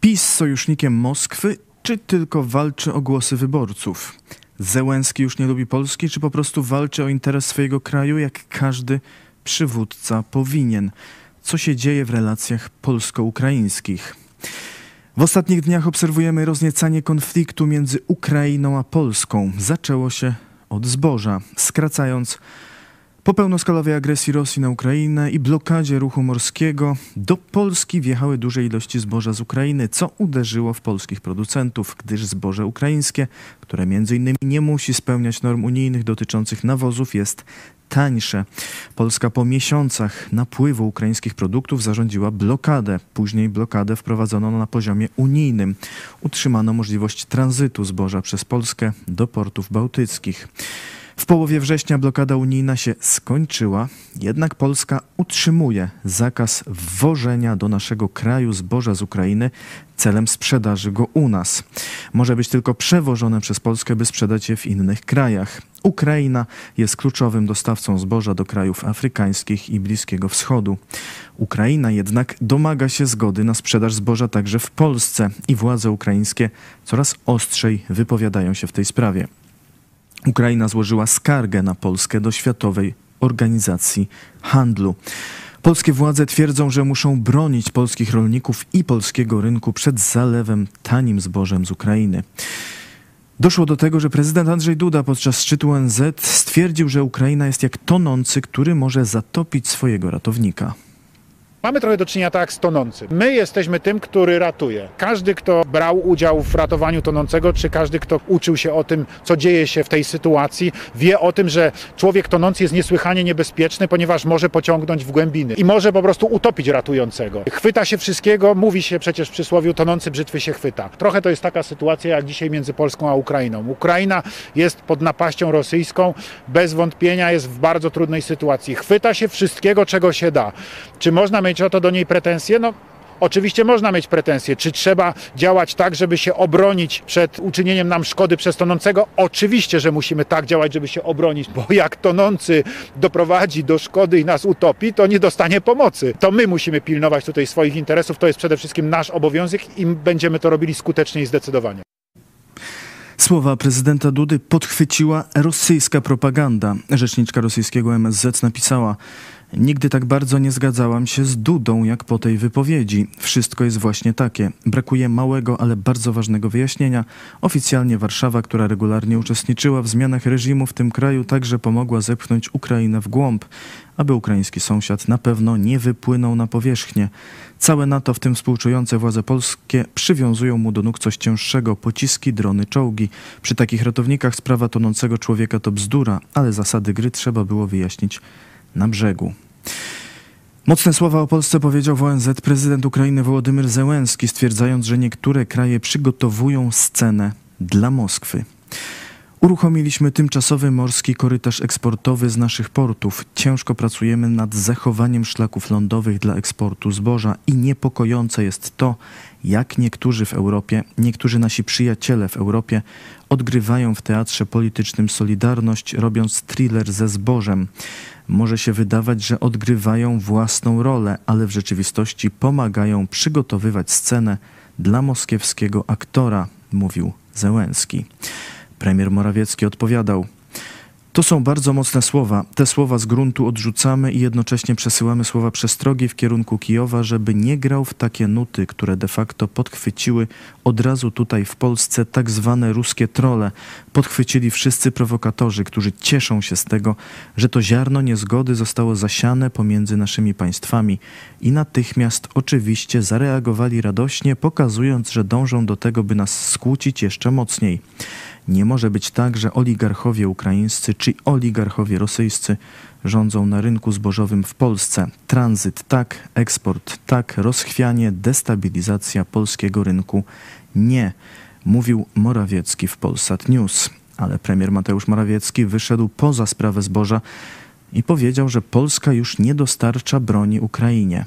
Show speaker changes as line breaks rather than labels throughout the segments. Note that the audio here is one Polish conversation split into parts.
PiS sojusznikiem Moskwy, czy tylko walczy o głosy wyborców? Zełenski już nie lubi Polski, czy po prostu walczy o interes swojego kraju, jak każdy przywódca powinien? Co się dzieje w relacjach polsko-ukraińskich? W ostatnich dniach obserwujemy rozniecanie konfliktu między Ukrainą a Polską. Zaczęło się od zboża, skracając po pełnoskalowej agresji Rosji na Ukrainę i blokadzie ruchu morskiego do Polski wjechały duże ilości zboża z Ukrainy, co uderzyło w polskich producentów, gdyż zboże ukraińskie, które innymi nie musi spełniać norm unijnych dotyczących nawozów, jest tańsze. Polska po miesiącach napływu ukraińskich produktów zarządziła blokadę. Później blokadę wprowadzono na poziomie unijnym. Utrzymano możliwość tranzytu zboża przez Polskę do portów bałtyckich. W połowie września blokada unijna się skończyła, jednak Polska utrzymuje zakaz wwożenia do naszego kraju zboża z Ukrainy celem sprzedaży go u nas. Może być tylko przewożone przez Polskę, by sprzedać je w innych krajach. Ukraina jest kluczowym dostawcą zboża do krajów afrykańskich i Bliskiego Wschodu. Ukraina jednak domaga się zgody na sprzedaż zboża także w Polsce i władze ukraińskie coraz ostrzej wypowiadają się w tej sprawie. Ukraina złożyła skargę na Polskę do Światowej Organizacji Handlu. Polskie władze twierdzą, że muszą bronić polskich rolników i polskiego rynku przed zalewem tanim zbożem z Ukrainy. Doszło do tego, że prezydent Andrzej Duda podczas szczytu ONZ stwierdził, że Ukraina jest jak tonący, który może zatopić swojego ratownika.
Mamy trochę do czynienia tak z tonącym. My jesteśmy tym, który ratuje. Każdy, kto brał udział w ratowaniu tonącego, czy każdy, kto uczył się o tym, co dzieje się w tej sytuacji, wie o tym, że człowiek tonący jest niesłychanie niebezpieczny, ponieważ może pociągnąć w głębiny i może po prostu utopić ratującego. Chwyta się wszystkiego, mówi się przecież w przysłowiu tonący brzytwy się chwyta. Trochę to jest taka sytuacja jak dzisiaj między Polską a Ukrainą. Ukraina jest pod napaścią rosyjską, bez wątpienia jest w bardzo trudnej sytuacji. Chwyta się wszystkiego, czego się da. Czy można mieć o to do niej pretensje? No, Oczywiście można mieć pretensje, czy trzeba działać tak, żeby się obronić przed uczynieniem nam szkody przez tonącego? Oczywiście, że musimy tak działać, żeby się obronić, bo jak tonący doprowadzi do szkody i nas utopi, to nie dostanie pomocy. To my musimy pilnować tutaj swoich interesów, to jest przede wszystkim nasz obowiązek i będziemy to robili skutecznie i zdecydowanie.
Słowa prezydenta Dudy podchwyciła rosyjska propaganda. Rzeczniczka rosyjskiego MSZ napisała: Nigdy tak bardzo nie zgadzałam się z Dudą, jak po tej wypowiedzi. Wszystko jest właśnie takie. Brakuje małego, ale bardzo ważnego wyjaśnienia. Oficjalnie Warszawa, która regularnie uczestniczyła w zmianach reżimu w tym kraju, także pomogła zepchnąć Ukrainę w głąb, aby ukraiński sąsiad na pewno nie wypłynął na powierzchnię. Całe NATO, w tym współczujące władze polskie, przywiązują mu do nóg coś cięższego pociski, drony, czołgi. Przy takich ratownikach sprawa tonącego człowieka to bzdura, ale zasady gry trzeba było wyjaśnić na brzegu. Mocne słowa o Polsce powiedział w ONZ prezydent Ukrainy Wołodymyr Zełenski, stwierdzając, że niektóre kraje przygotowują scenę dla Moskwy. Uruchomiliśmy tymczasowy morski korytarz eksportowy z naszych portów. Ciężko pracujemy nad zachowaniem szlaków lądowych dla eksportu zboża i niepokojące jest to, jak niektórzy w Europie, niektórzy nasi przyjaciele w Europie odgrywają w teatrze politycznym Solidarność, robiąc thriller ze zbożem. Może się wydawać, że odgrywają własną rolę, ale w rzeczywistości pomagają przygotowywać scenę dla moskiewskiego aktora, mówił Zełenski. Premier Morawiecki odpowiadał: To są bardzo mocne słowa. Te słowa z gruntu odrzucamy i jednocześnie przesyłamy słowa przestrogi w kierunku Kijowa, żeby nie grał w takie nuty, które de facto podchwyciły od razu tutaj w Polsce tak zwane ruskie trole. Podchwycili wszyscy prowokatorzy, którzy cieszą się z tego, że to ziarno niezgody zostało zasiane pomiędzy naszymi państwami i natychmiast oczywiście zareagowali radośnie, pokazując, że dążą do tego, by nas skłócić jeszcze mocniej. Nie może być tak, że oligarchowie ukraińscy czy oligarchowie rosyjscy rządzą na rynku zbożowym w Polsce. Tranzyt tak, eksport tak, rozchwianie, destabilizacja polskiego rynku nie, mówił Morawiecki w Polsat News. Ale premier Mateusz Morawiecki wyszedł poza sprawę zboża i powiedział, że Polska już nie dostarcza broni Ukrainie.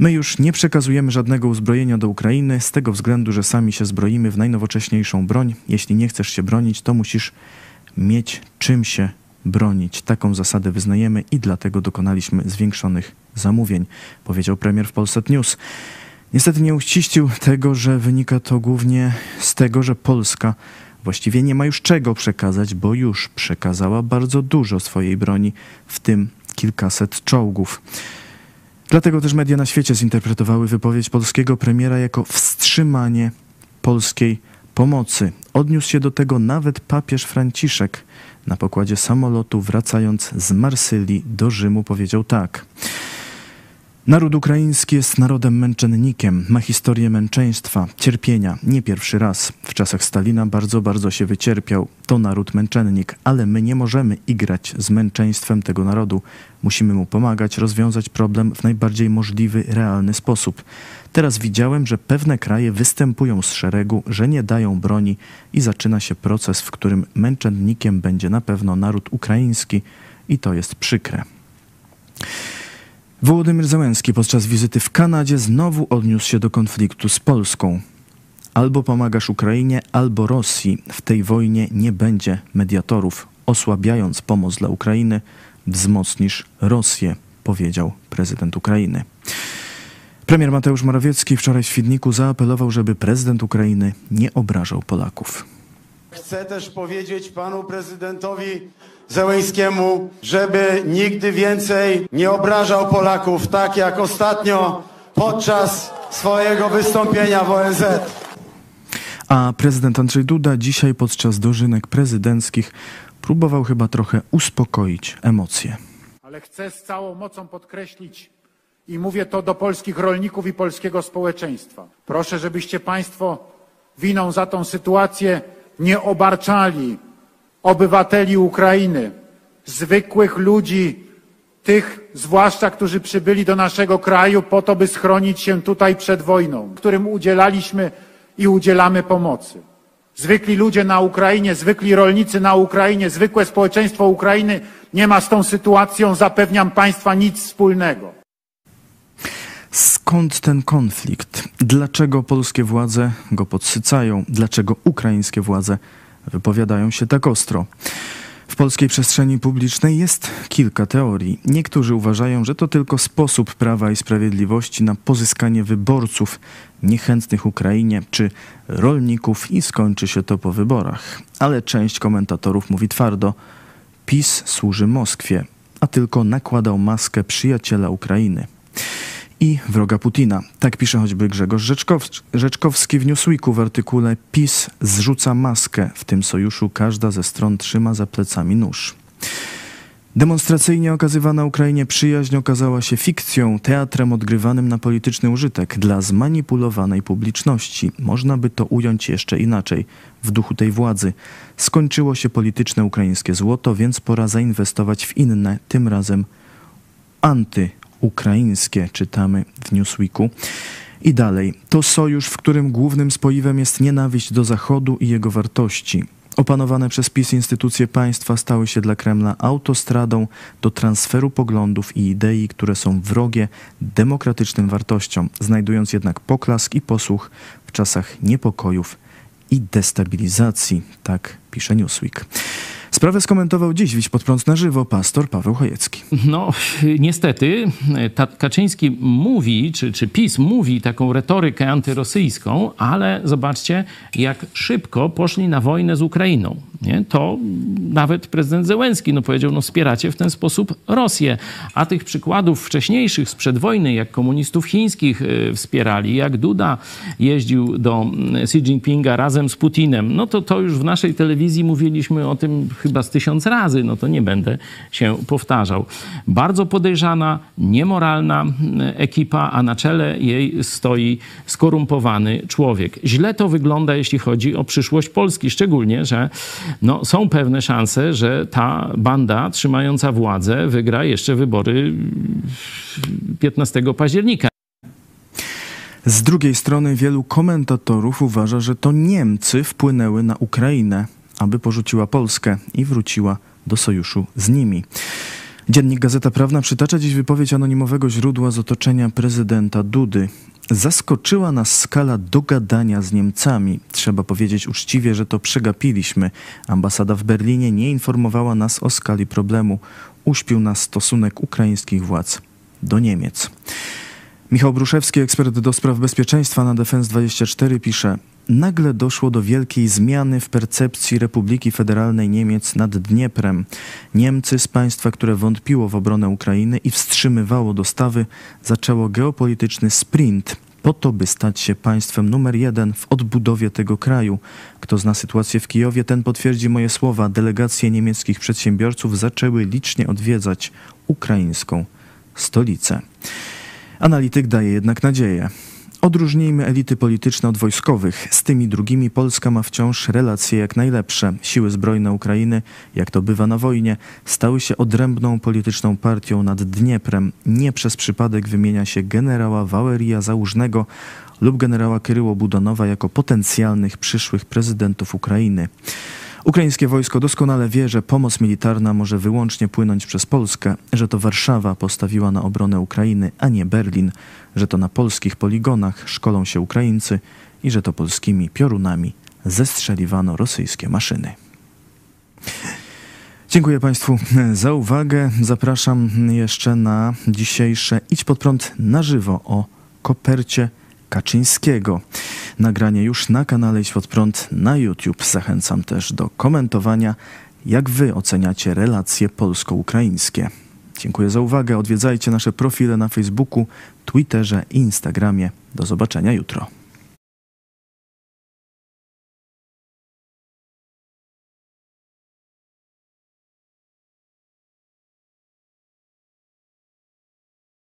My już nie przekazujemy żadnego uzbrojenia do Ukrainy z tego względu, że sami się zbroimy w najnowocześniejszą broń. Jeśli nie chcesz się bronić, to musisz mieć czym się bronić. Taką zasadę wyznajemy i dlatego dokonaliśmy zwiększonych zamówień, powiedział premier w Polsat News. Niestety nie uściścił tego, że wynika to głównie z tego, że Polska właściwie nie ma już czego przekazać, bo już przekazała bardzo dużo swojej broni, w tym kilkaset czołgów. Dlatego też media na świecie zinterpretowały wypowiedź polskiego premiera jako wstrzymanie polskiej pomocy. Odniósł się do tego nawet papież Franciszek. Na pokładzie samolotu wracając z Marsylii do Rzymu powiedział tak. Naród ukraiński jest narodem męczennikiem, ma historię męczeństwa, cierpienia, nie pierwszy raz. W czasach Stalina bardzo, bardzo się wycierpiał. To naród męczennik, ale my nie możemy igrać z męczeństwem tego narodu. Musimy mu pomagać rozwiązać problem w najbardziej możliwy, realny sposób. Teraz widziałem, że pewne kraje występują z szeregu, że nie dają broni i zaczyna się proces, w którym męczennikiem będzie na pewno naród ukraiński i to jest przykre. Wołodymyr Załęski podczas wizyty w Kanadzie znowu odniósł się do konfliktu z Polską. Albo pomagasz Ukrainie, albo Rosji. W tej wojnie nie będzie mediatorów. Osłabiając pomoc dla Ukrainy, wzmocnisz Rosję, powiedział prezydent Ukrainy. Premier Mateusz Morawiecki wczoraj w Świdniku zaapelował, żeby prezydent Ukrainy nie obrażał Polaków.
Chcę też powiedzieć panu prezydentowi Zełęskiemu, żeby nigdy więcej nie obrażał Polaków tak jak ostatnio podczas swojego wystąpienia w ONZ.
A prezydent Andrzej Duda dzisiaj podczas dożynek prezydenckich próbował chyba trochę uspokoić emocje.
Ale chcę z całą mocą podkreślić i mówię to do polskich rolników i polskiego społeczeństwa. Proszę, żebyście Państwo winą za tą sytuację nie obarczali obywateli Ukrainy, zwykłych ludzi, tych zwłaszcza, którzy przybyli do naszego kraju po to, by schronić się tutaj przed wojną, którym udzielaliśmy i udzielamy pomocy. Zwykli ludzie na Ukrainie, zwykli rolnicy na Ukrainie, zwykłe społeczeństwo Ukrainy nie ma z tą sytuacją, zapewniam Państwa, nic wspólnego.
Skąd ten konflikt? Dlaczego polskie władze go podsycają? Dlaczego ukraińskie władze wypowiadają się tak ostro? W polskiej przestrzeni publicznej jest kilka teorii. Niektórzy uważają, że to tylko sposób Prawa i Sprawiedliwości na pozyskanie wyborców niechętnych Ukrainie czy rolników i skończy się to po wyborach. Ale część komentatorów mówi twardo: PiS służy Moskwie, a tylko nakładał maskę przyjaciela Ukrainy i wroga Putina. Tak pisze choćby Grzegorz Rzeczkow Rzeczkowski w Newsweeku w artykule PiS zrzuca maskę. W tym sojuszu każda ze stron trzyma za plecami nóż. Demonstracyjnie okazywana Ukrainie przyjaźń okazała się fikcją, teatrem odgrywanym na polityczny użytek dla zmanipulowanej publiczności. Można by to ująć jeszcze inaczej. W duchu tej władzy skończyło się polityczne ukraińskie złoto, więc pora zainwestować w inne, tym razem anty ukraińskie, czytamy w Newsweeku. I dalej, to sojusz, w którym głównym spoiwem jest nienawiść do Zachodu i jego wartości. Opanowane przez PiS instytucje państwa stały się dla Kremla autostradą do transferu poglądów i idei, które są wrogie demokratycznym wartościom, znajdując jednak poklask i posłuch w czasach niepokojów i destabilizacji, tak pisze Newsweek. Sprawę skomentował dziś Wiś pod prąd na żywo pastor Paweł Chojecki.
No, niestety, Kaczyński mówi, czy, czy PiS mówi taką retorykę antyrosyjską, ale zobaczcie, jak szybko poszli na wojnę z Ukrainą. Nie? To nawet prezydent Zełenski no, powiedział, no wspieracie w ten sposób Rosję. A tych przykładów wcześniejszych sprzed wojny, jak komunistów chińskich y, wspierali, jak Duda jeździł do mm, Xi Jinpinga razem z Putinem, no to to już w naszej telewizji mówiliśmy o tym chyba z tysiąc razy, no to nie będę się powtarzał. Bardzo podejrzana, niemoralna mm, ekipa, a na czele jej stoi skorumpowany człowiek. Źle to wygląda, jeśli chodzi o przyszłość Polski, szczególnie, że no, są pewne szanse, że ta banda trzymająca władzę wygra jeszcze wybory 15 października.
Z drugiej strony wielu komentatorów uważa, że to Niemcy wpłynęły na Ukrainę, aby porzuciła Polskę i wróciła do sojuszu z nimi. Dziennik Gazeta Prawna przytacza dziś wypowiedź anonimowego źródła z otoczenia prezydenta Dudy. Zaskoczyła nas skala dogadania z Niemcami. Trzeba powiedzieć uczciwie, że to przegapiliśmy. Ambasada w Berlinie nie informowała nas o skali problemu. Uśpił nas stosunek ukraińskich władz do Niemiec. Michał Bruszewski, ekspert do spraw bezpieczeństwa na Defense24 pisze: Nagle doszło do wielkiej zmiany w percepcji Republiki Federalnej Niemiec nad Dnieprem. Niemcy z państwa, które wątpiło w obronę Ukrainy i wstrzymywało dostawy, zaczęło geopolityczny sprint po to, by stać się państwem numer jeden w odbudowie tego kraju. Kto zna sytuację w Kijowie, ten potwierdzi moje słowa. Delegacje niemieckich przedsiębiorców zaczęły licznie odwiedzać ukraińską stolicę. Analityk daje jednak nadzieję. Odróżnijmy elity polityczne od wojskowych. Z tymi drugimi Polska ma wciąż relacje jak najlepsze. Siły zbrojne Ukrainy, jak to bywa na wojnie, stały się odrębną polityczną partią nad Dnieprem. Nie przez przypadek wymienia się generała Wałeria Załużnego lub generała Kryło Budanowa jako potencjalnych przyszłych prezydentów Ukrainy. Ukraińskie wojsko doskonale wie, że pomoc militarna może wyłącznie płynąć przez Polskę, że to Warszawa postawiła na obronę Ukrainy, a nie Berlin, że to na polskich poligonach szkolą się Ukraińcy i że to polskimi piorunami zestrzeliwano rosyjskie maszyny. Dziękuję Państwu za uwagę. Zapraszam jeszcze na dzisiejsze Idź pod prąd na żywo o kopercie Kaczyńskiego. Nagranie już na kanale pod prąd na YouTube. Zachęcam też do komentowania, jak Wy oceniacie relacje polsko-ukraińskie. Dziękuję za uwagę. Odwiedzajcie nasze profile na Facebooku, Twitterze i Instagramie. Do zobaczenia jutro.